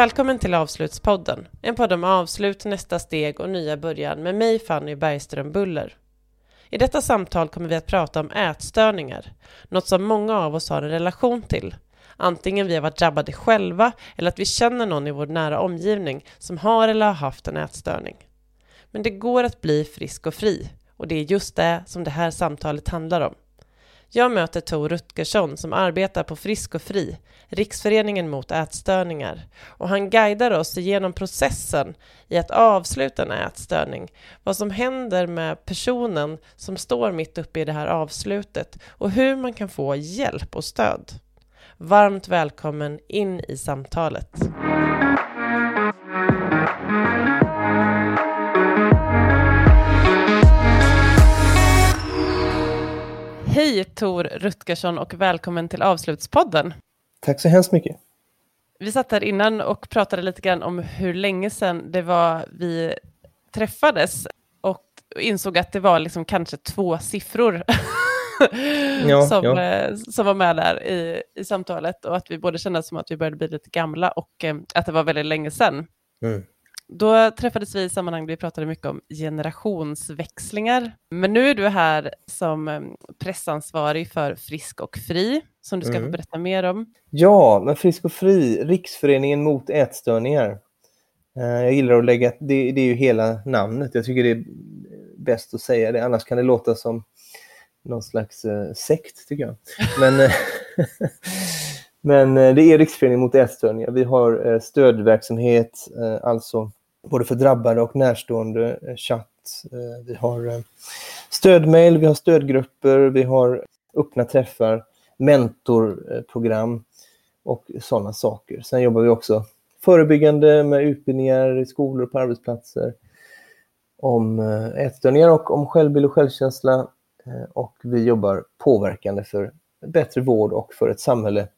Välkommen till Avslutspodden, en podd om avslut, nästa steg och nya början med mig Fanny Bergström Buller. I detta samtal kommer vi att prata om ätstörningar, något som många av oss har en relation till. Antingen vi har varit drabbade själva eller att vi känner någon i vår nära omgivning som har eller har haft en ätstörning. Men det går att bli frisk och fri och det är just det som det här samtalet handlar om. Jag möter Tor Rutgersson som arbetar på Frisk och Fri, Riksföreningen mot ätstörningar. Och han guidar oss igenom processen i att avsluta en ätstörning, vad som händer med personen som står mitt uppe i det här avslutet och hur man kan få hjälp och stöd. Varmt välkommen in i samtalet. Hej Tor Rutgersson och välkommen till Avslutspodden. Tack så hemskt mycket. Vi satt här innan och pratade lite grann om hur länge sedan det var vi träffades och insåg att det var liksom kanske två siffror ja, som, ja. Eh, som var med där i, i samtalet och att vi både kände som att vi började bli lite gamla och eh, att det var väldigt länge sedan. Mm. Då träffades vi i sammanhang där vi pratade mycket om generationsväxlingar. Men nu är du här som eh, pressansvarig för Frisk och Fri, som du ska mm. få berätta mer om. Ja, men Frisk och Fri, Riksföreningen mot ätstörningar. Eh, jag gillar att lägga, det, det är ju hela namnet. Jag tycker det är bäst att säga det, annars kan det låta som någon slags uh, sekt, tycker jag. Men, men det är Riksföreningen mot ätstörningar. Vi har stödverksamhet, alltså både för drabbade och närstående chatt. Eh, vi har eh, stödmail, vi har stödgrupper, vi har öppna träffar, mentorprogram och sådana saker. Sen jobbar vi också förebyggande med utbildningar i skolor och på arbetsplatser om eh, ätstörningar och om självbild och självkänsla. Och vi jobbar påverkande för bättre vård och för ett samhälle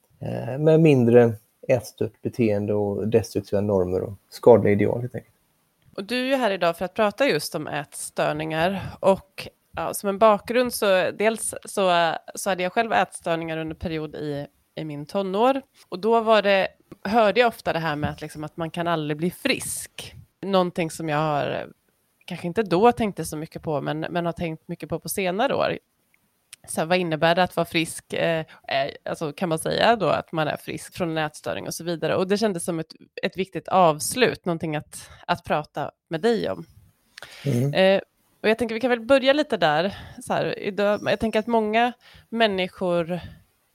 med mindre ätstört beteende och destruktiva normer och skadliga ideal helt enkelt. Och du är ju här idag för att prata just om ätstörningar. Och ja, som en bakgrund så dels så, så hade jag själv ätstörningar under period i, i min tonår. Och då var det, hörde jag ofta det här med att, liksom, att man kan aldrig bli frisk. Någonting som jag har kanske inte då tänkte så mycket på, men, men har tänkt mycket på på senare år så vad innebär det att vara frisk? Eh, eh, alltså, kan man säga då att man är frisk från en ätstörning och så vidare? Och det kändes som ett, ett viktigt avslut, någonting att, att prata med dig om. Mm. Eh, och jag tänker vi kan väl börja lite där. Så här, idag, jag tänker att många människor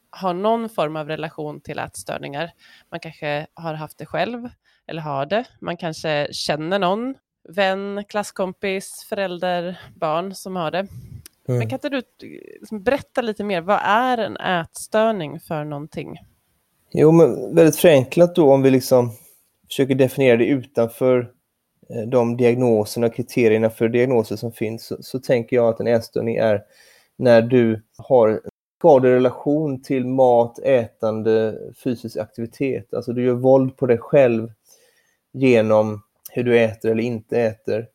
har någon form av relation till ätstörningar. Man kanske har haft det själv eller har det. Man kanske känner någon, vän, klasskompis, förälder, barn som har det. Mm. Men kan inte du liksom berätta lite mer, vad är en ätstörning för någonting? Jo, men väldigt förenklat då om vi liksom försöker definiera det utanför eh, de diagnoserna och kriterierna för diagnoser som finns, så, så tänker jag att en ätstörning är när du har skadlig relation till mat, ätande, fysisk aktivitet. Alltså du gör våld på dig själv genom hur du äter eller inte äter.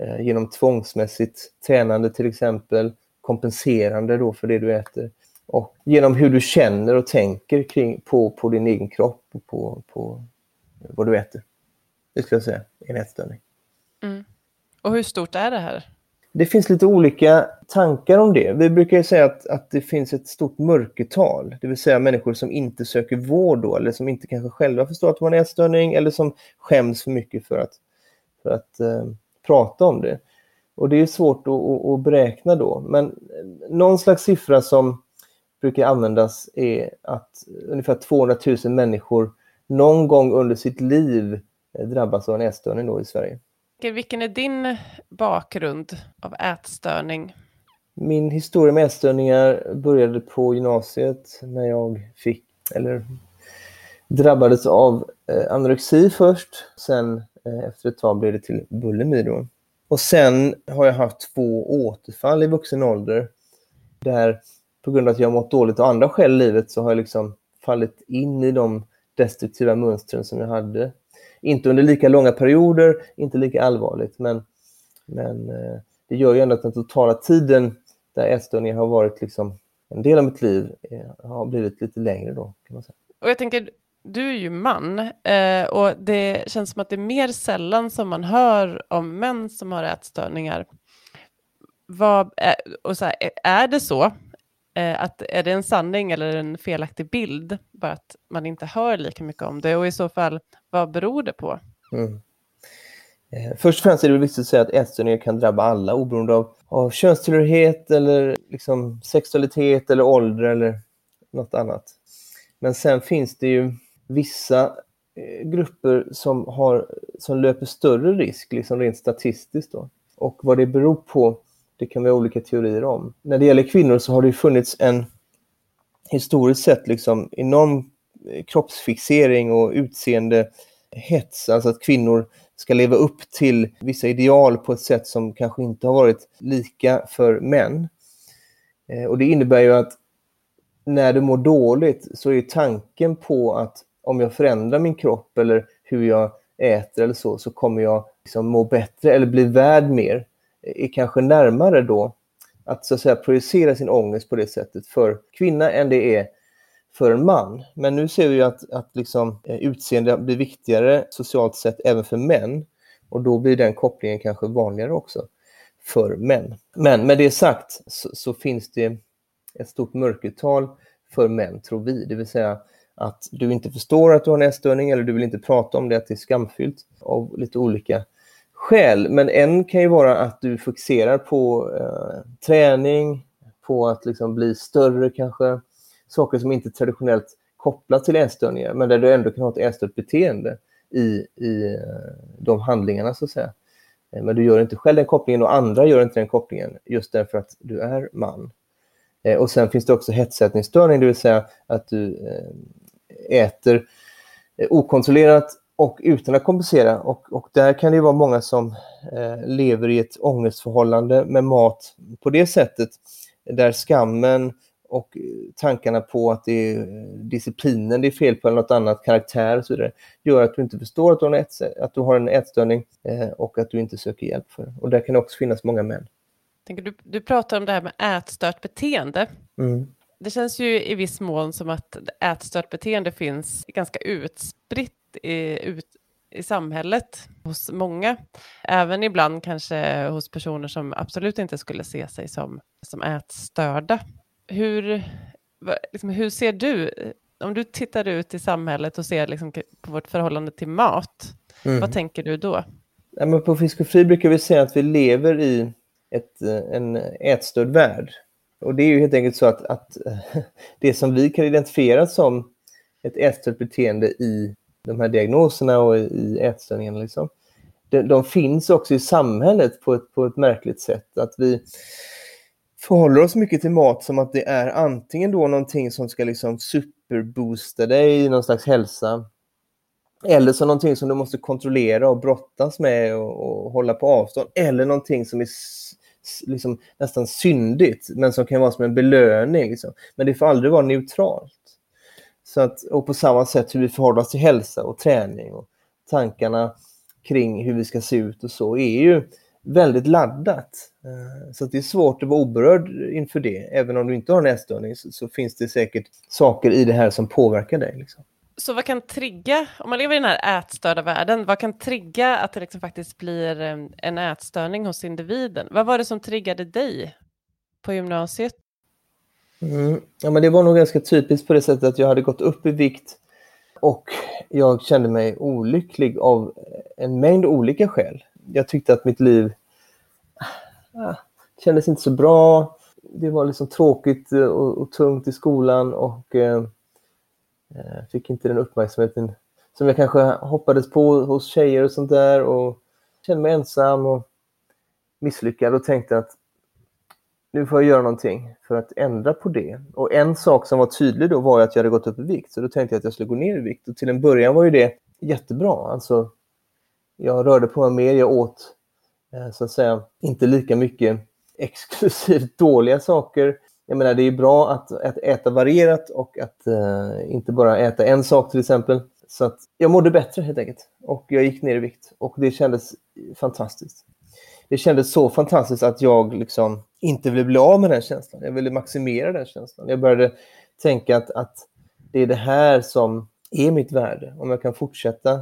Eh, genom tvångsmässigt tränande till exempel, kompenserande då för det du äter. Och genom hur du känner och tänker kring, på, på din egen kropp och på, på vad du äter. Det skulle jag säga är en ätstörning. Mm. Och hur stort är det här? Det finns lite olika tankar om det. Vi brukar säga att, att det finns ett stort mörkertal, det vill säga människor som inte söker vård då, eller som inte kanske själva förstår att de har en ätstörning eller som skäms för mycket för att, för att eh, prata om det. Och det är svårt att, att, beräkna då, men någon slags siffra som brukar användas är att ungefär 200 000 människor någon gång under sitt liv drabbas av en ätstörning då i Sverige. Vilken är din bakgrund av ätstörning? Min historia med ätstörningar började på gymnasiet när jag fick, eller drabbades av eh, anorexi först. Sen eh, Eh, efter ett tag blev det till bulimi då. Och sen har jag haft två återfall i vuxen ålder. Där på grund av att jag mått dåligt av andra skäl i livet så har jag liksom fallit in i de destruktiva mönstren som jag hade. Inte under lika långa perioder, inte lika allvarligt, men, men eh, det gör ju ändå att den totala tiden där ätstörningar har varit liksom en del av mitt liv eh, har blivit lite längre då. Kan man säga. Och jag tänker, du är ju man eh, och det känns som att det är mer sällan som man hör om män som har ätstörningar. Vad, är, och så här, eh, är det så? Eh, att, är det en sanning eller en felaktig bild? Bara att man inte hör lika mycket om det och i så fall, vad beror det på? Mm. Eh, först och främst är det viktigt att säga att ätstörningar kan drabba alla oberoende av, av könstillhörighet eller liksom sexualitet eller ålder eller något annat. Men sen finns det ju vissa eh, grupper som, har, som löper större risk, liksom rent statistiskt. Då. Och vad det beror på, det kan vi ha olika teorier om. När det gäller kvinnor så har det funnits en historiskt sett liksom enorm eh, kroppsfixering och utseende hets, alltså att kvinnor ska leva upp till vissa ideal på ett sätt som kanske inte har varit lika för män. Eh, och det innebär ju att när du mår dåligt så är tanken på att om jag förändrar min kropp eller hur jag äter eller så, så kommer jag liksom må bättre eller bli värd mer. Är kanske närmare då att så att säga projicera sin ångest på det sättet för kvinna än det är för en man. Men nu ser vi att, att liksom, eh, utseende blir viktigare socialt sett även för män. Och då blir den kopplingen kanske vanligare också för män. Men med det sagt så, så finns det ett stort mörkertal för män, tror vi. Det vill säga att du inte förstår att du har en ätstörning eller du vill inte prata om det, att det är skamfyllt av lite olika skäl. Men en kan ju vara att du fokuserar på eh, träning, på att liksom bli större kanske, saker som inte är traditionellt kopplat till ätstörningar, men där du ändå kan ha ett ätstört beteende i, i eh, de handlingarna så att säga. Eh, men du gör inte själv den kopplingen och andra gör inte den kopplingen just därför att du är man. Eh, och sen finns det också hetsätningsstörning, det vill säga att du äter okontrollerat och utan att kompensera. Och, och där kan det vara många som eh, lever i ett ångestförhållande med mat på det sättet, där skammen och tankarna på att det är disciplinen det är fel på eller något annat, karaktär och så vidare, gör att du inte förstår att du har en, ät, att du har en ätstörning eh, och att du inte söker hjälp för det. Och där kan det också finnas många män. Du, du pratar om det här med ätstört beteende. Mm. Det känns ju i viss mån som att ätstört beteende finns ganska utspritt i, ut, i samhället hos många. Även ibland kanske hos personer som absolut inte skulle se sig som, som ätstörda hur, liksom, hur ser du, om du tittar ut i samhället och ser liksom, på vårt förhållande till mat, mm. vad tänker du då? Ja, men på Fisk och Fri brukar vi säga att vi lever i ett, en ätstörd värld. Och det är ju helt enkelt så att, att det som vi kan identifiera som ett ätstört beteende i de här diagnoserna och i ätstörningarna, liksom, de, de, finns också i samhället på ett, på ett märkligt sätt. Att vi, förhåller oss mycket till mat som att det är antingen då någonting som ska liksom superboosta dig i någon slags hälsa eller som någonting som du måste kontrollera och brottas med och, och hålla på avstånd eller någonting som är liksom nästan syndigt men som kan vara som en belöning. Liksom. Men det får aldrig vara neutralt. Så att, och på samma sätt hur vi förhåller oss till hälsa och träning och tankarna kring hur vi ska se ut och så är ju väldigt laddat. Eh, så det är svårt att vara oberörd inför det. Även om du inte har en ätstörning så, så, finns det säkert saker i det här som påverkar dig. Liksom. Så vad kan trigga, om man lever i den här ätstörda världen, vad kan trigga att det liksom faktiskt blir en ätstörning hos individen? Vad var det som triggade dig på gymnasiet? Mm. Ja, men det var nog ganska typiskt på det sättet att jag hade gått upp i vikt och jag kände mig olycklig av en mängd olika skäl jag tyckte att mitt liv äh, kändes inte så bra. Det var liksom tråkigt och, och tungt i skolan och eh, Eh, fick inte den uppmärksamheten som jag kanske hoppades på hos tjejer och sånt där och kände mig ensam och misslyckad och tänkte att nu får jag göra någonting för att ändra på det. Och en sak som var tydlig då var att jag hade gått upp i vikt, så då tänkte jag att jag skulle gå ner i vikt. Och till en början var ju det jättebra. Alltså, jag rörde på mig mer, jag åt eh, så att säga inte lika mycket exklusivt dåliga saker. Jag menar det är bra att, att äta varierat och att uh, inte bara äta en sak till exempel. Så att jag mådde bättre helt enkelt och jag gick ner i vikt och det kändes fantastiskt. Det kändes så fantastiskt att jag liksom inte ville bli av med den känslan. Jag ville maximera den känslan. Jag började tänka att, att det är det här som är mitt värde. Om jag kan fortsätta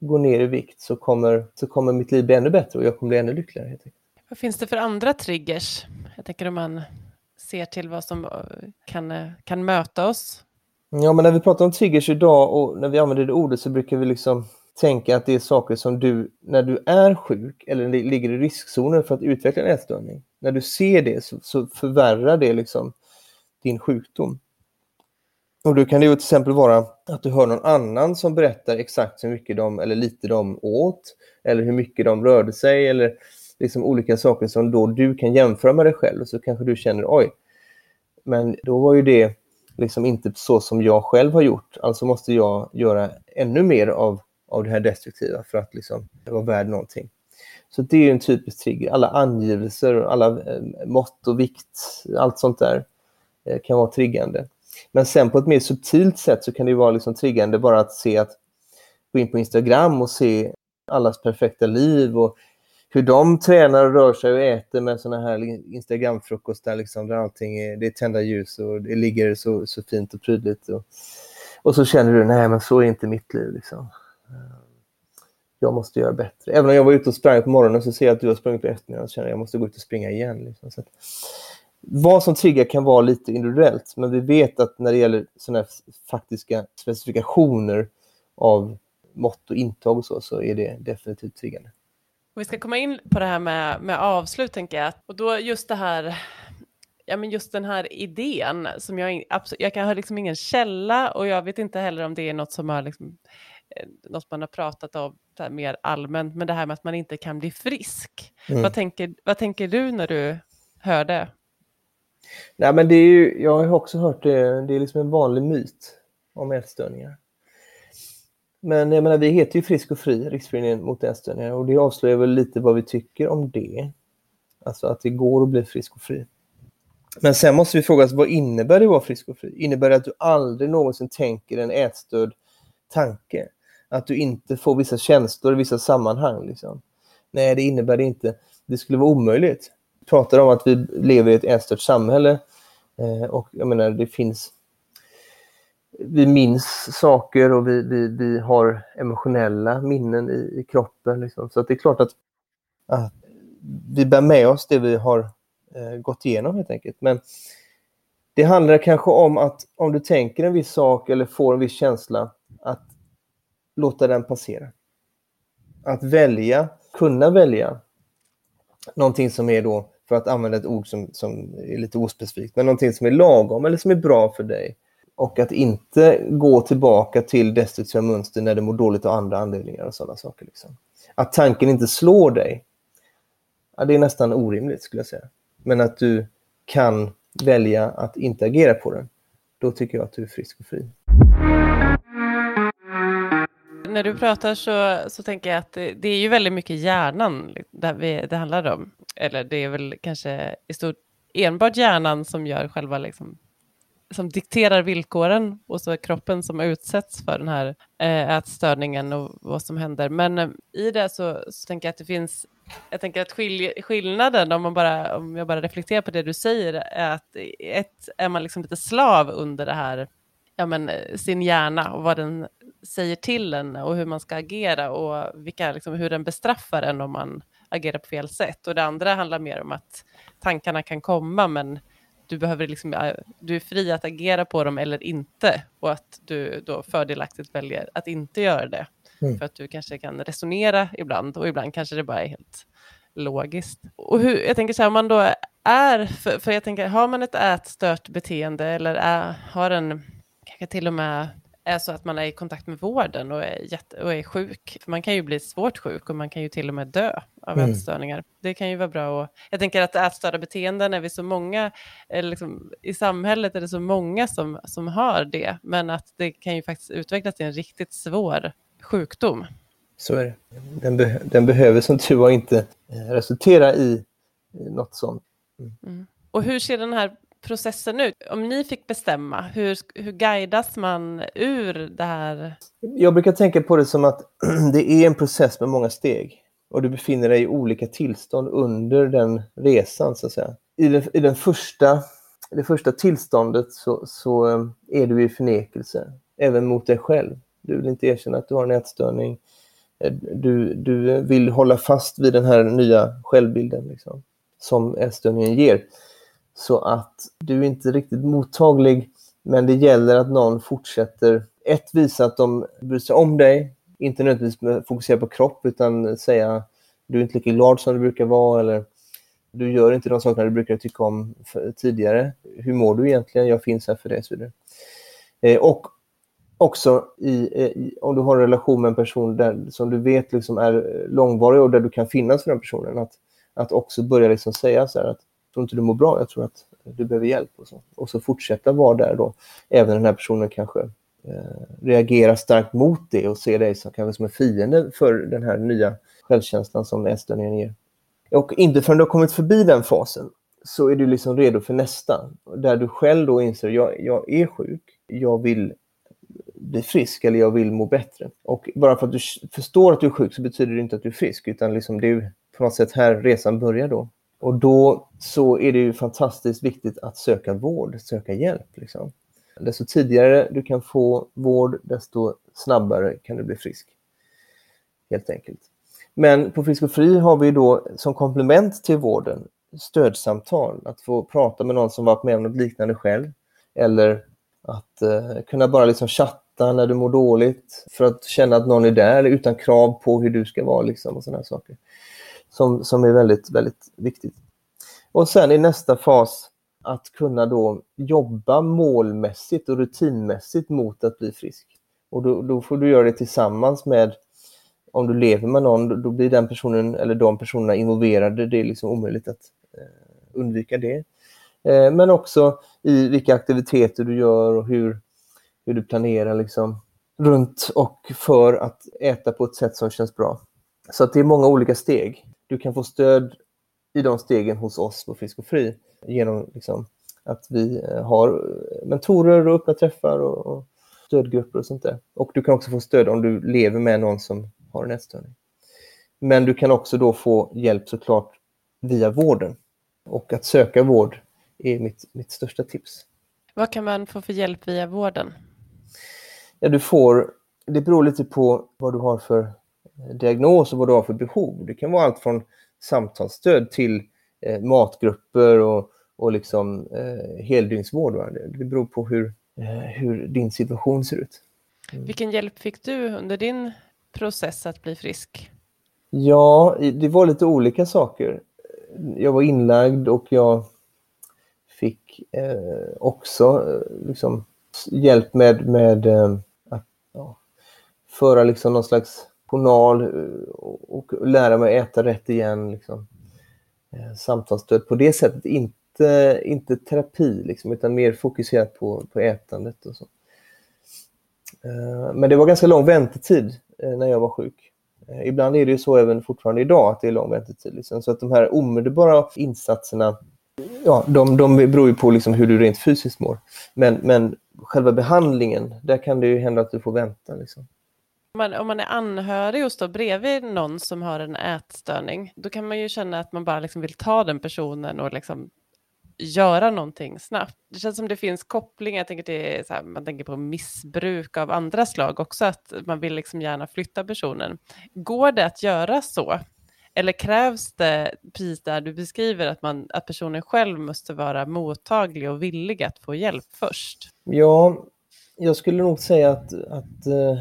gå ner i vikt så kommer, så kommer mitt liv bli ännu bättre och jag kommer bli ännu lyckligare. Helt enkelt. Vad finns det för andra triggers? Jag tänker om man ser till vad som eh, kan, eh, kan möta oss. Ja, men när vi pratar om triggers idag och när vi använder det ordet så brukar vi liksom tänka att det är saker som du, när du är sjuk eller ligger i riskzonen för att utveckla en ätstörning, när du ser det så, så förvärrar det liksom din sjukdom. Och då kan det ju till exempel vara att du hör någon annan som berättar exakt hur mycket de, eller lite de åt, eller hur mycket de rörde sig, eller liksom olika saker som då du kan jämföra med dig själv. Och så kanske du känner, oj, men då var ju det liksom inte så som jag själv har gjort. Alltså måste jag göra ännu mer av, av det här destruktiva för att liksom vara värd någonting. Så det är en typisk trigger. Alla angivelser, alla eh, mått och vikt, allt sånt där eh, kan vara triggande. Men sen på ett mer subtilt sätt så kan det vara liksom triggande bara att se att gå in på Instagram och se allas perfekta liv och hur de tränar och rör sig och äter med såna här Instagram-frukostar liksom, där allting är, det är tända ljus och det ligger så, så fint och prydligt. Och, och så känner du, nej men så är inte mitt liv. Liksom. Eh, jag måste göra bättre. Även om jag var ute och sprang på morgonen så ser jag att du har sprungit på eftermiddagen och känner att jag måste gå ut och springa igen. Liksom. Så att, vad som triggar kan vara lite individuellt, men vi vet att när det gäller sådana faktiska specifikationer av mått och intag och så, så är det definitivt triggande. Vi ska komma in på det här med, med avslut, tänker jag. Och då just det här, ja men just den här idén som jag, absolut, jag kan ha liksom ingen källa och jag vet inte heller om det är något som har liksom, eh, något man har pratat om mer allmänt, men det här med att man inte kan bli frisk. Mm. Vad, tänker, vad tänker du när du hör det? Nej, men det är ju, jag har också hört det, det är liksom en vanlig myt om ätstörningar. Men jag menar, vi heter ju Frisk och Fri, Riksföreningen mot ätstörningar, och det avslöjar väl lite vad vi tycker om det. Alltså att det går att bli frisk och fri. Men sen måste vi fråga oss, vad innebär det att vara frisk och fri? Innebär det att du aldrig någonsin tänker en ätstörd tanke? Att du inte får vissa känslor i vissa sammanhang? Liksom? Nej, det innebär det inte. Det skulle vara omöjligt pratar om att vi lever i ett ätstört samhälle eh, och jag menar det finns vi minns saker och vi, vi, vi har emotionella minnen i, i kroppen. Liksom. Så att det är klart att, att vi bär med oss det vi har eh, gått igenom helt enkelt. Men det handlar kanske om att om du tänker en viss sak eller får en viss känsla, att låta den passera. Att välja, kunna välja någonting som är då för att använda ett ord som, som är lite ospecifikt, men någonting som är lagom eller som är bra för dig. Och att inte gå tillbaka till destruktiva mönster när du mår dåligt av andra anledningar och sådana saker. Liksom. Att tanken inte slår dig, ja, det är nästan orimligt skulle jag säga. Men att du kan välja att inte agera på den, då tycker jag att du är frisk och fri. När du pratar så, så tänker jag att det, det är ju väldigt mycket hjärnan det, vi, det handlar om eller det är väl kanske i stort enbart hjärnan som gör själva liksom, som dikterar villkoren och så är kroppen som utsätts för den här eh, ätstörningen och vad som händer. Men eh, i det så, så, tänker jag att det finns, jag tänker att skil, skillnaden om, man bara, om jag bara reflekterar på det du säger är att ett är man liksom lite slav under det här, ja men eh, sin hjärna och vad den säger till en och hur man ska agera och vilka, liksom, hur den bestraffar en om man agerar på fel sätt. Och det andra handlar mer om att tankarna kan komma, men du, behöver liksom, du är fri att agera på dem eller inte. Och att du då fördelaktigt väljer att inte göra det. Mm. För att du kanske kan resonera ibland och ibland kanske det bara är helt logiskt. Och hur, jag tänker så här, om man då är, för, för jag tänker, har man ett ätstört beteende eller är, har en, kanske till och med är så att man är i kontakt med vården och är, jätte, och är sjuk. För man kan ju bli svårt sjuk och man kan ju till och med dö av mm. ätstörningar. Det kan ju vara bra. Och, jag tänker att ätstörda beteenden är vi så många, liksom, i samhället är det så många som, som har det, men att det kan ju faktiskt utvecklas till en riktigt svår sjukdom. Så är det. Den, be den behöver som tur var inte eh, resultera i något sånt. Mm. Mm. Och hur ser den här processen ut? Om ni fick bestämma, hur, hur guidas man ur det här? Jag brukar tänka på det som att det är en process med många steg och du befinner dig i olika tillstånd under den resan så att säga. I, den, i den första, det första tillståndet så, så eh, är du i förnekelse. även mot dig själv. Du vill inte erkänna att du har en ätstörning. Eh, du, du vill hålla fast vid den här nya självbilden liksom, som ätstörningen ger. Så att du är inte riktigt mottaglig, men det gäller att någon fortsätter. Ett, visa att de bryr sig om dig, inte nödvändigtvis fokusera på kropp utan säga du är inte lika glad som du brukar vara eller du gör inte de sakerna du brukar tycka om tidigare. Hur mår du egentligen? Jag finns här för dig. Så eh, och också i, eh, i, om du har en relation med en person där, som du vet liksom är långvarig och där du kan finnas för den personen, att, att också börja liksom säga så här att tror inte du mår bra, jag tror att du behöver hjälp och så. Och så fortsätta vara där då, även den här personen kanske eh, reagerar starkt mot det och ser dig som, kanske som en fiende för den här nya självkänslan som ätstörningen ger. Och inte förrän du har kommit förbi den fasen så är du liksom redo för nästa. Där du själv då inser, jag, jag är sjuk, jag vill bli frisk eller jag vill må bättre. Och bara för att du förstår att du är sjuk så betyder det inte att du är frisk utan liksom det är på något sätt här resan börjar då. Och då så är det ju fantastiskt viktigt att söka vård, söka hjälp. Liksom. Desto tidigare du kan få vård, desto snabbare kan du bli frisk. Helt enkelt. Men på Frisk och Fri har vi då som komplement till vården stödsamtal, att få prata med någon som varit med om något liknande själv. Eller att eh, kunna bara liksom chatta när du mår dåligt för att känna att någon är där utan krav på hur du ska vara liksom, och sådana saker. Som, som är väldigt, väldigt viktigt. Och sen i nästa fas att kunna då jobba målmässigt och rutinmässigt mot att bli frisk. Och då, då får du göra det tillsammans med om du lever med någon, då blir den personen eller de personerna involverade. Det är liksom omöjligt att eh, undvika det. Eh, men också i vilka aktiviteter du gör och hur, hur du planerar liksom, runt och för att äta på ett sätt som känns bra. Så att det är många olika steg. Du kan få stöd i de stegen hos oss på Frisk och Fri genom liksom, att vi eh, har mentorer och öppna träffar och, och stödgrupper och sånt där. Och du kan också få stöd om du lever med någon som har en ätstörning. Men du kan också då få hjälp såklart via vården. Och att söka vård är mitt, mitt största tips. Vad kan man få för hjälp via vården? Ja, du får, det beror lite på vad du har för diagnos och vad du har för behov. Det kan vara allt från samtalsstöd till eh, matgrupper och, och liksom, eh, heldygnsvård. Va? Det beror på hur, eh, hur din situation ser ut. Mm. Vilken hjälp fick du under din process att bli frisk? Ja, det var lite olika saker. Jag var inlagd och jag fick eh, också eh, liksom, hjälp med, med eh, att ja, föra liksom någon slags journal eh, och, lära mig äta rätt igen. Liksom. Eh, samtalsstöd på det sättet, inte, inte terapi liksom, utan mer fokuserat på, på ätandet och så. Eh, men det var ganska lång väntetid när jag var sjuk. Ibland är det ju så även fortfarande idag att det är lång väntetid. Liksom. Så att de här omedelbara insatserna, ja, de, de beror ju på liksom hur du rent fysiskt mår. Men, men själva behandlingen, där kan det ju hända att du får vänta. Liksom. Om man, om man är anhörig och står bredvid någon som har en ätstörning, då kan man ju känna att man bara liksom vill ta den personen och liksom göra någonting snabbt. Det känns som det finns kopplingar, jag tänker det här, man tänker på missbruk av andra slag också, att man vill liksom gärna flytta personen. Går det att göra så? Eller krävs det, precis där du beskriver, att, man, att personen själv måste vara mottaglig och villig att få hjälp först? Ja, jag skulle nog säga att, att uh,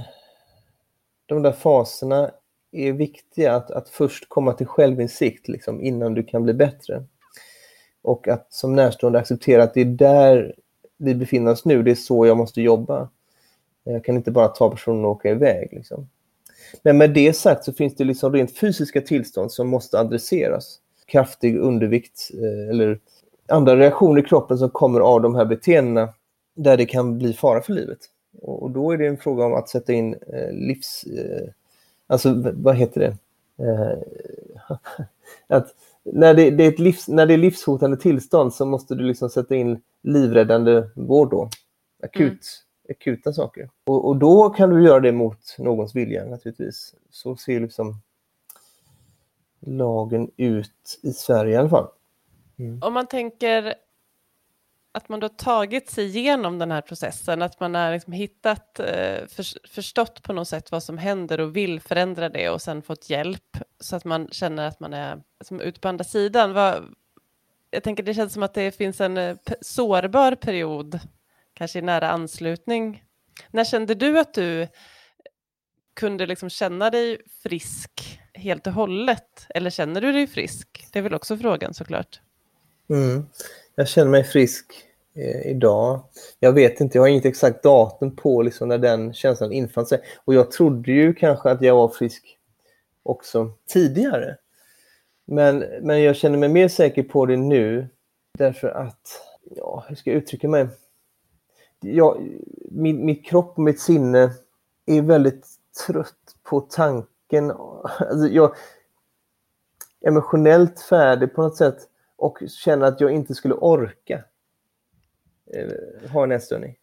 de där faserna är viktiga, att, att först komma till självinsikt liksom, innan du kan bli bättre. Och att som närstående acceptera att det är där vi befinner oss nu, det är så jag måste jobba. Jag kan inte bara ta personen och åka iväg. Liksom. Men med det sagt så finns det liksom rent fysiska tillstånd som måste adresseras. Kraftig undervikt eh, eller andra reaktioner i kroppen som kommer av de här beteendena där det kan bli fara för livet. Och, då är det en fråga om att sätta in eh, livs... Eh, alltså vad heter det? att när det, det, är ett livs, när det är livshotande tillstånd så måste du liksom sätta in livräddande vård då. Akut, mm. Akuta saker. Och, och, då kan du göra det mot någons vilja naturligtvis. Så ser liksom lagen ut i Sverige i alla fall. Mm. Om man tänker att man då tagit sig igenom den här processen, att man har liksom hittat, eh, för, förstått på något sätt vad som händer och vill förändra det och sen fått hjälp så att man känner att man är som ut på andra sidan. Vad, jag tänker det känns som att det finns en eh, sårbar period, kanske i nära anslutning. När kände du att du kunde liksom känna dig frisk helt och hållet? Eller känner du dig frisk? Det är väl också frågan såklart. Mm. Jag känner mig frisk eh, idag. Jag vet inte, jag har inget exakt datum på liksom, när den känslan infann sig. Och jag trodde ju kanske att jag var frisk också tidigare. Men, men jag känner mig mer säker på det nu därför att, ja, hur ska jag uttrycka mig? Jag, min, mitt kropp och mitt sinne är väldigt trött på tanken. Alltså jag, emotionellt färdig på något sätt och känner att jag inte skulle orka eh, ha en ätstörning.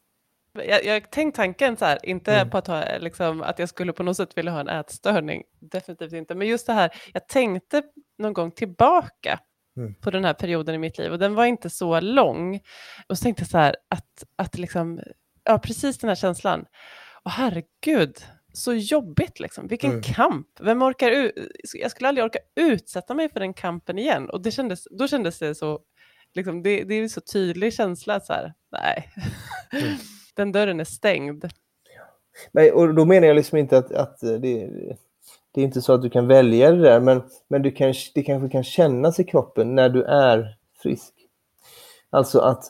Jag, jag tänkt tanken så här, inte mm. på att, ha, liksom, att jag skulle på något sätt vilja ha en ätstörning, definitivt inte, men just det här, jag tänkte någon gång tillbaka mm. på den här perioden i mitt liv och den var inte så lång. Och så tänkte jag så här, att, att liksom, ja precis den här känslan, och herregud, så jobbigt liksom. Vilken mm. kamp. Vem orkar Jag skulle aldrig orka utsätta mig för den kampen igen. Och det kändes, då kändes det så, liksom, det, det är så tydlig känsla så här, nej, mm. den dörren är stängd. Nej, och då menar jag liksom inte att, att det, det är inte så att du kan välja det där, men, men du kan, det kanske kan kännas i kroppen när du är frisk. Alltså att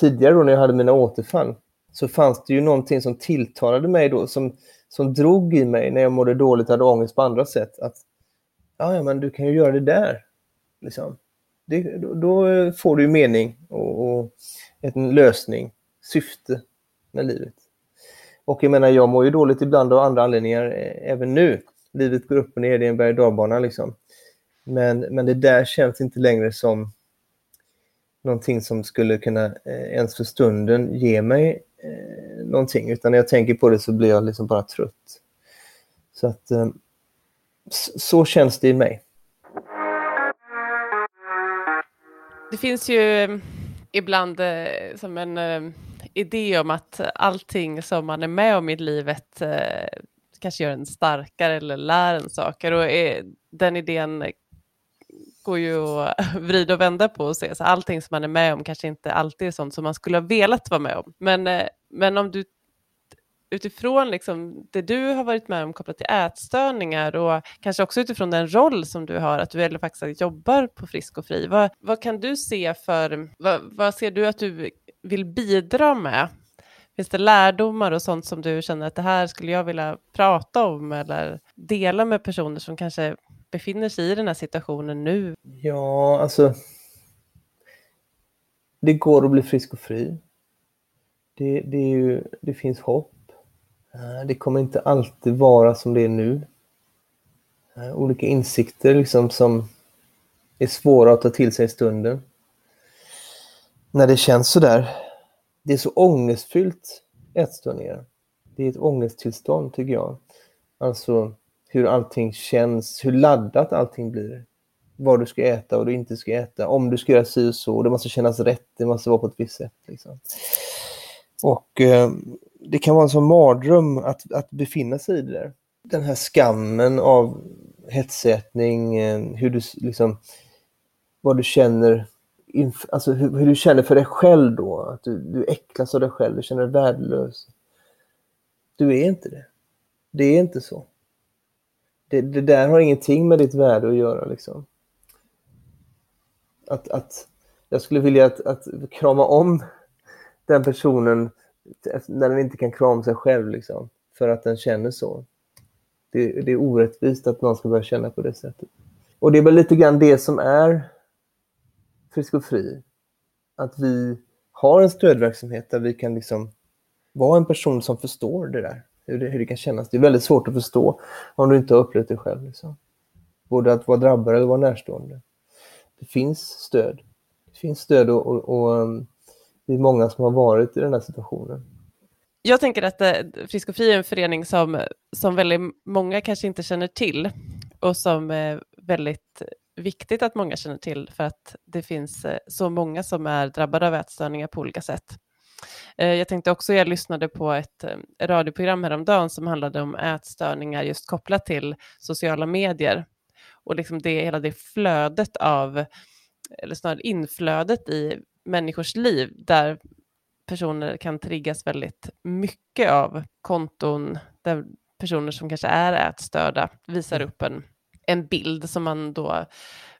tidigare då när jag hade mina återfall så fanns det ju någonting som tilltalade mig då som, som drog i mig när jag mådde dåligt och hade ångest på andra sätt. Att ja, men du kan ju göra det där. Liksom. Det, då, då, eh, får du ju mening och, och en lösning, syfte med livet. Och jag menar, jag mår ju dåligt ibland av andra anledningar eh, även nu. Livet går upp och ner, det är en berg och liksom. Men, men det där känns inte längre som någonting som skulle kunna eh, ens för stunden ge mig eh, någonting. Utan när jag tänker på det så blir jag liksom bara trött. Så att eh, så känns det i mig. Det finns ju eh, ibland eh, som en eh, idé om att allting som man är med om i livet eh, kanske gör en starkare eller lär en saker. Och är, den idén går ju att vrida och vända på och se. Så allting som man är med om kanske inte alltid är sånt som man skulle ha velat vara med om. Men, eh, men om du utifrån liksom det du har varit med om kopplat till ätstörningar och kanske också utifrån den roll som du har, att du eller faktiskt jobbar på Frisk och Fri. Vad, vad kan du se för, vad, vad ser du att du vill bidra med? Finns det lärdomar och sånt som du känner att det här skulle jag vilja prata om eller dela med personer som kanske befinner sig i den här situationen nu? Ja, alltså. Det går att bli frisk och fri. Det, det, ju, det finns hopp. Eh, det kommer inte alltid vara som det är nu. Eh, olika insikter liksom som är svåra att ta till sig i stunden. När det känns sådär. Det är så ångestfyllt ätstörningar. Det är ett ångesttillstånd tycker jag. Alltså hur allting känns, hur laddat allting blir. Vad du ska äta och du inte ska äta, om du ska göra si och så. Det måste kännas rätt, det måste vara på ett visst sätt. Liksom. Och eh, det kan vara en sån mardröm att, att befinna sig i det där. Den här skammen av hetsätning, eh, hur du liksom, vad du känner, alltså hur, hur, du känner för dig själv då. Att du, du äcklas av dig själv, du känner dig värdelös. Du är inte det. Det är inte så det, det, där har ingenting med ditt värde att göra. Liksom. Att, att, jag skulle vilja att, att krama om den personen när den inte kan krama sig själv, liksom, för att den känner så. Det, det, är orättvist att någon ska börja känna på det sättet. Och det är väl lite grann det som är Frisk och Fri. Att vi har en stödverksamhet där vi kan liksom vara en person som förstår det där hur det, hur det kan kännas. Det är väldigt svårt att förstå om du inte har upplevt det själv. Liksom. Både att vara drabbad eller vara närstående. Det finns stöd. Det finns stöd och, och, och um, det är många som har varit i den här situationen. Jag tänker att eh, Frisk och Fri är en förening som, som väldigt många kanske inte känner till och som är väldigt viktigt att många känner till för att det finns eh, så många som är drabbade av ätstörningar på olika sätt. Eh, jag tänkte också, jag lyssnade på ett eh, radioprogram häromdagen som handlade om ätstörningar just kopplat till sociala medier och liksom det, hela det flödet av, eller snarare inflödet i människors liv där personer kan triggas väldigt mycket av konton där personer som kanske är ätstörda visar mm. upp en, en bild som man då,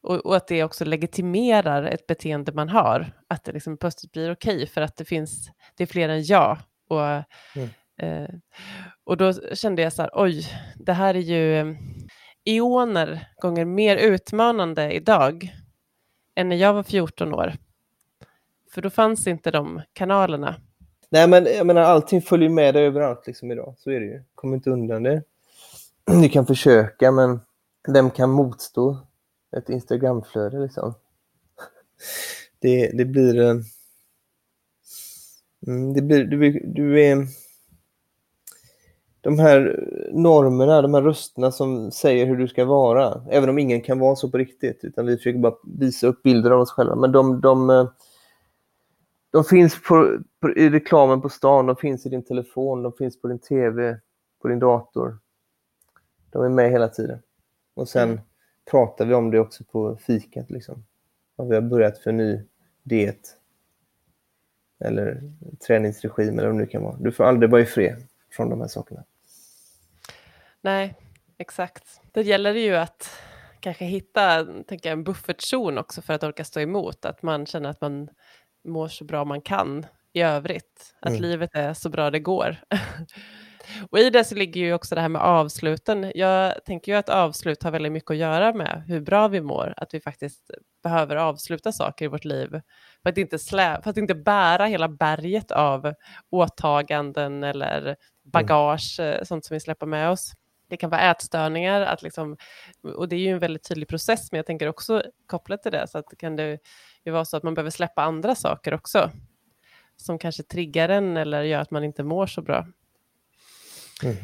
och, och, att det också legitimerar ett beteende man har, att det liksom plötsligt blir okej okay för att det finns, det är fler än jag. Och, mm. eh, och då kände jag så här, oj, det här är ju eoner gånger mer utmanande idag än när jag var 14 år. För då fanns inte de kanalerna. Nej, men jag menar allting följer med dig överallt liksom idag. Så är det ju. Kom inte undan det. Du kan försöka, men vem kan motstå ett Instagramflöde liksom? Det, det blir... Eh, mm, det blir... Du, du är... De här normerna, de här rösterna som säger hur du ska vara, även om ingen kan vara så på riktigt, utan vi försöker bara visa upp bilder av oss själva, men de, de, eh, de finns på, på, i reklamen på stan, de finns i din telefon, de finns på din tv, på din dator. De är med hela tiden. Och sen mm. Pratar vi om det också på fikat. Liksom. Vad vi har börjat för ny diet. Eller träningsregim eller vad det nu kan vara. Du får aldrig vara i fred från de här sakerna. Nej, exakt. Det gäller ju att kanske hitta tänker jag, en buffertzon också för att orka stå emot. Att man känner att man mår så bra man kan i övrigt. Att mm. livet är så bra det går. och i det så ligger ju också det här med avsluten. Jag tänker ju att avslut har väldigt mycket att göra med hur bra vi mår. Att vi faktiskt behöver avsluta saker i vårt liv. För att inte, slä, för att inte bära hela berget av åtaganden eller mm. bagage, mm. sånt som vi släpper med oss. Det kan vara ätstörningar, att liksom, och det är ju en väldigt tydlig process, men jag tänker också kopplat till det, så att kan det ju vara så att man behöver släppa andra saker också, som kanske triggar en eller gör att man inte mår så bra. Mm.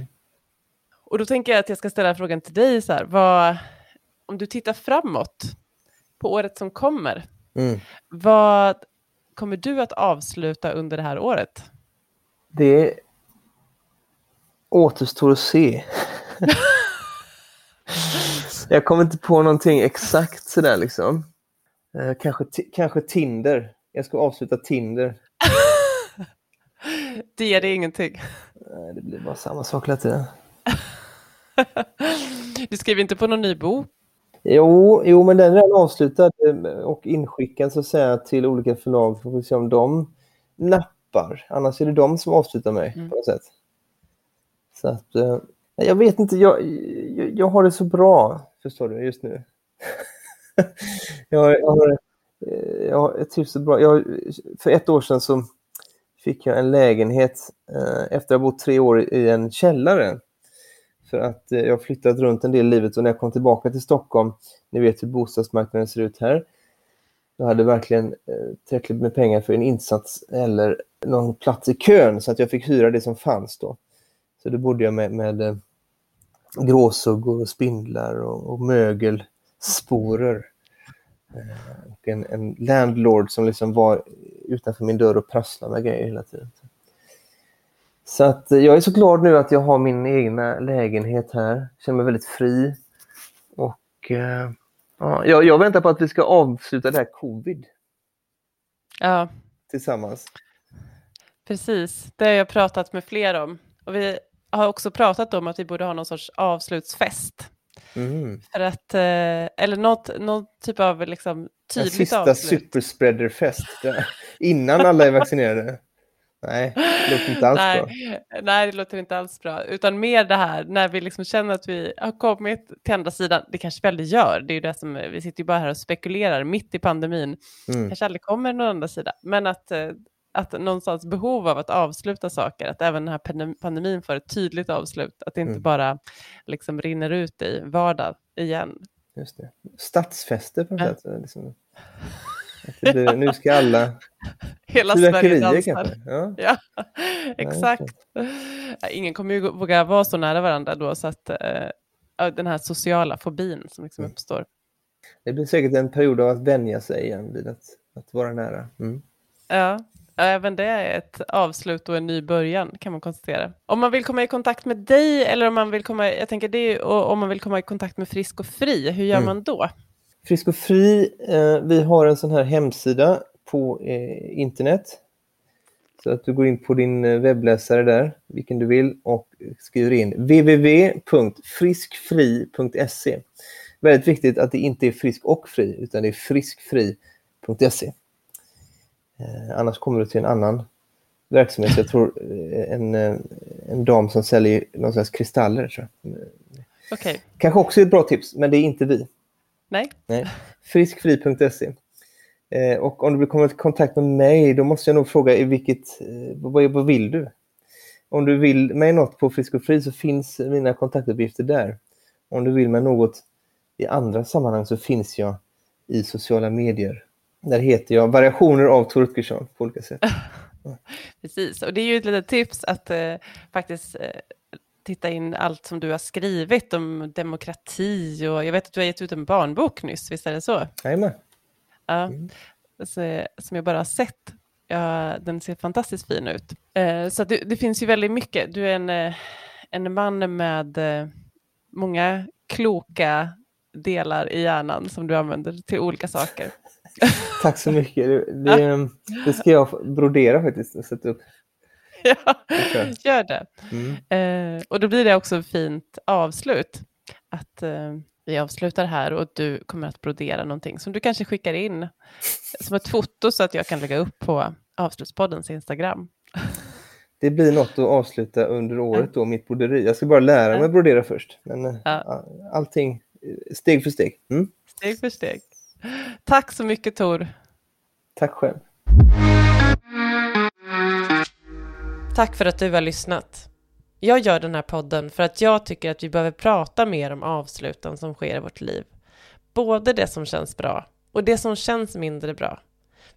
Och då tänker jag att jag ska ställa frågan till dig, så här, vad, om du tittar framåt på året som kommer, mm. vad kommer du att avsluta under det här året? Det återstår att se. jag kommer inte på någonting exakt sådär liksom. Eh, kanske, kanske Tinder. Jag ska avsluta Tinder. det ger dig ingenting. Det blir bara samma sak hela tiden. du skriver inte på någon ny bok? Jo, jo, men den är redan avslutad eh, och inskickad så att säga till olika förlag. Får vi se om de nappar. Annars är det de som avslutar mig mm. på något sätt. Så att, eh, jag vet inte, jag, jag, jag, har det så bra, förstår du, just nu. jag, jag, har, eh, jag, jag trivs så bra. Jag, för ett år sedan så fick jag en lägenhet eh, efter att ha bott tre år i en källare. För att eh, jag har flyttat runt en del i livet och när jag kom tillbaka till Stockholm, ni vet hur bostadsmarknaden ser ut här, jag hade verkligen eh, tillräckligt med pengar för en insats eller någon plats i kön så att jag fick hyra det som fanns då. Så då bodde jag med, med eh, gråsuggor och spindlar och, och mögelsporer. Eh, och en, en, landlord som liksom var utanför min dörr och prasslade med grejer hela tiden. Så att eh, jag är så glad nu att jag har min egna lägenhet här. Känner mig väldigt fri. Och eh, ja, jag, jag, väntar på att vi ska avsluta det här covid. Ja. Tillsammans. Precis, det har jag pratat med fler om. Och vi har också pratat om att vi borde ha någon sorts avslutsfest. Mm. För att, eh, eller något, någon typ av liksom tydligt avslut. En sista superspreaderfest innan alla är vaccinerade. Nej, det låter inte alls nej, bra. Nej, det låter inte alls bra. Utan mer det här när vi liksom känner att vi har kommit till andra sidan. Det kanske vi aldrig gör. Det är ju det som, vi sitter ju bara här och spekulerar mitt i pandemin. Mm. kanske aldrig kommer någon andra sida. Men att eh, att någonstans behov av att avsluta saker, att även den här pandemin får ett tydligt avslut, att det inte mm. bara liksom rinner ut i vardag igen. Just det. Stadsfester på något sätt. Liksom. Blir, nu ska alla... Hela Sverige dansar. Ja. ja, exakt. Ja, ingen kommer ju våga vara så nära varandra då, så att uh, den här sociala fobin som liksom mm. uppstår. Det blir säkert en period av att vänja sig igen vid att, att vara nära. Mm. Ja, även det är ett avslut och en ny början kan man konstatera. Om man vill komma i kontakt med dig eller om man vill komma, jag tänker det, om man vill komma i kontakt med Frisk och Fri, hur gör mm. man då? Frisk och Fri, eh, vi har en sån här hemsida på eh, internet. Så att du går in på din eh, webbläsare där, vilken du vill, och skriver in www.friskfri.se. Väldigt viktigt att det inte är frisk och fri, utan det är friskfri.se. Eh, annars kommer du till en annan verksamhet. Jag tror eh, en, eh, en dam som säljer någon slags kristaller. Tror jag. Okay. Kanske också ett bra tips, men det är inte vi. Nej. Nej. Friskfri.se. Eh, och om du vill komma i kontakt med mig, då måste jag nog fråga i vilket, eh, vad, vad vill du? Om du vill mig något på Frisk och Fri så finns mina kontaktuppgifter där. Om du vill mig något i andra sammanhang så finns jag i sociala medier. Där heter jag Variationer av Utgersson på olika sätt. Precis, och det är ju ett litet tips att eh, faktiskt eh, titta in allt som du har skrivit om demokrati och jag vet att du har gett ut en barnbok nyss, visst är det så? Jajamän. Ja, mm. så, som jag bara har sett. Ja, den ser fantastiskt fin ut. Eh, så det, det, finns ju väldigt mycket. Du är en, eh, en man med eh, många kloka delar i hjärnan som du använder till olika saker. Tack så mycket. Det, det, det, ska jag brodera faktiskt och sätta upp. Ja, gör det. Mm. Eh, och då blir det också ett fint avslut. Att eh, vi avslutar här och du kommer att brodera någonting som du kanske skickar in som ett foto så att jag kan lägga upp på Avslutspoddens Instagram. Det blir något att avsluta under året då, mitt broderi. Jag ska bara lära mig brodera först. Men eh, ja. allting steg för steg. Mm. Steg för steg. Tack så mycket Tor. Tack själv. Tack för att du har lyssnat. Jag gör den här podden för att jag tycker att vi behöver prata mer om avsluten som sker i vårt liv. Både det som känns bra och det som känns mindre bra.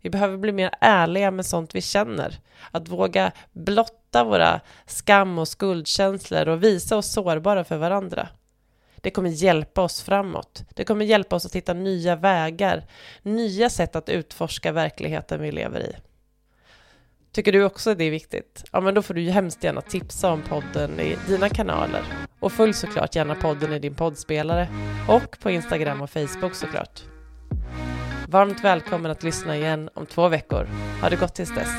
Vi behöver bli mer ärliga med sånt vi känner. Att våga blotta våra skam och skuldkänslor och visa oss sårbara för varandra. Det kommer hjälpa oss framåt. Det kommer hjälpa oss att hitta nya vägar, nya sätt att utforska verkligheten vi lever i. Tycker du också att det är viktigt? Ja, men då får du ju hemskt gärna tipsa om podden i dina kanaler. Och följ såklart gärna podden i din poddspelare och på Instagram och Facebook såklart. Varmt välkommen att lyssna igen om två veckor. Ha det gott tills dess.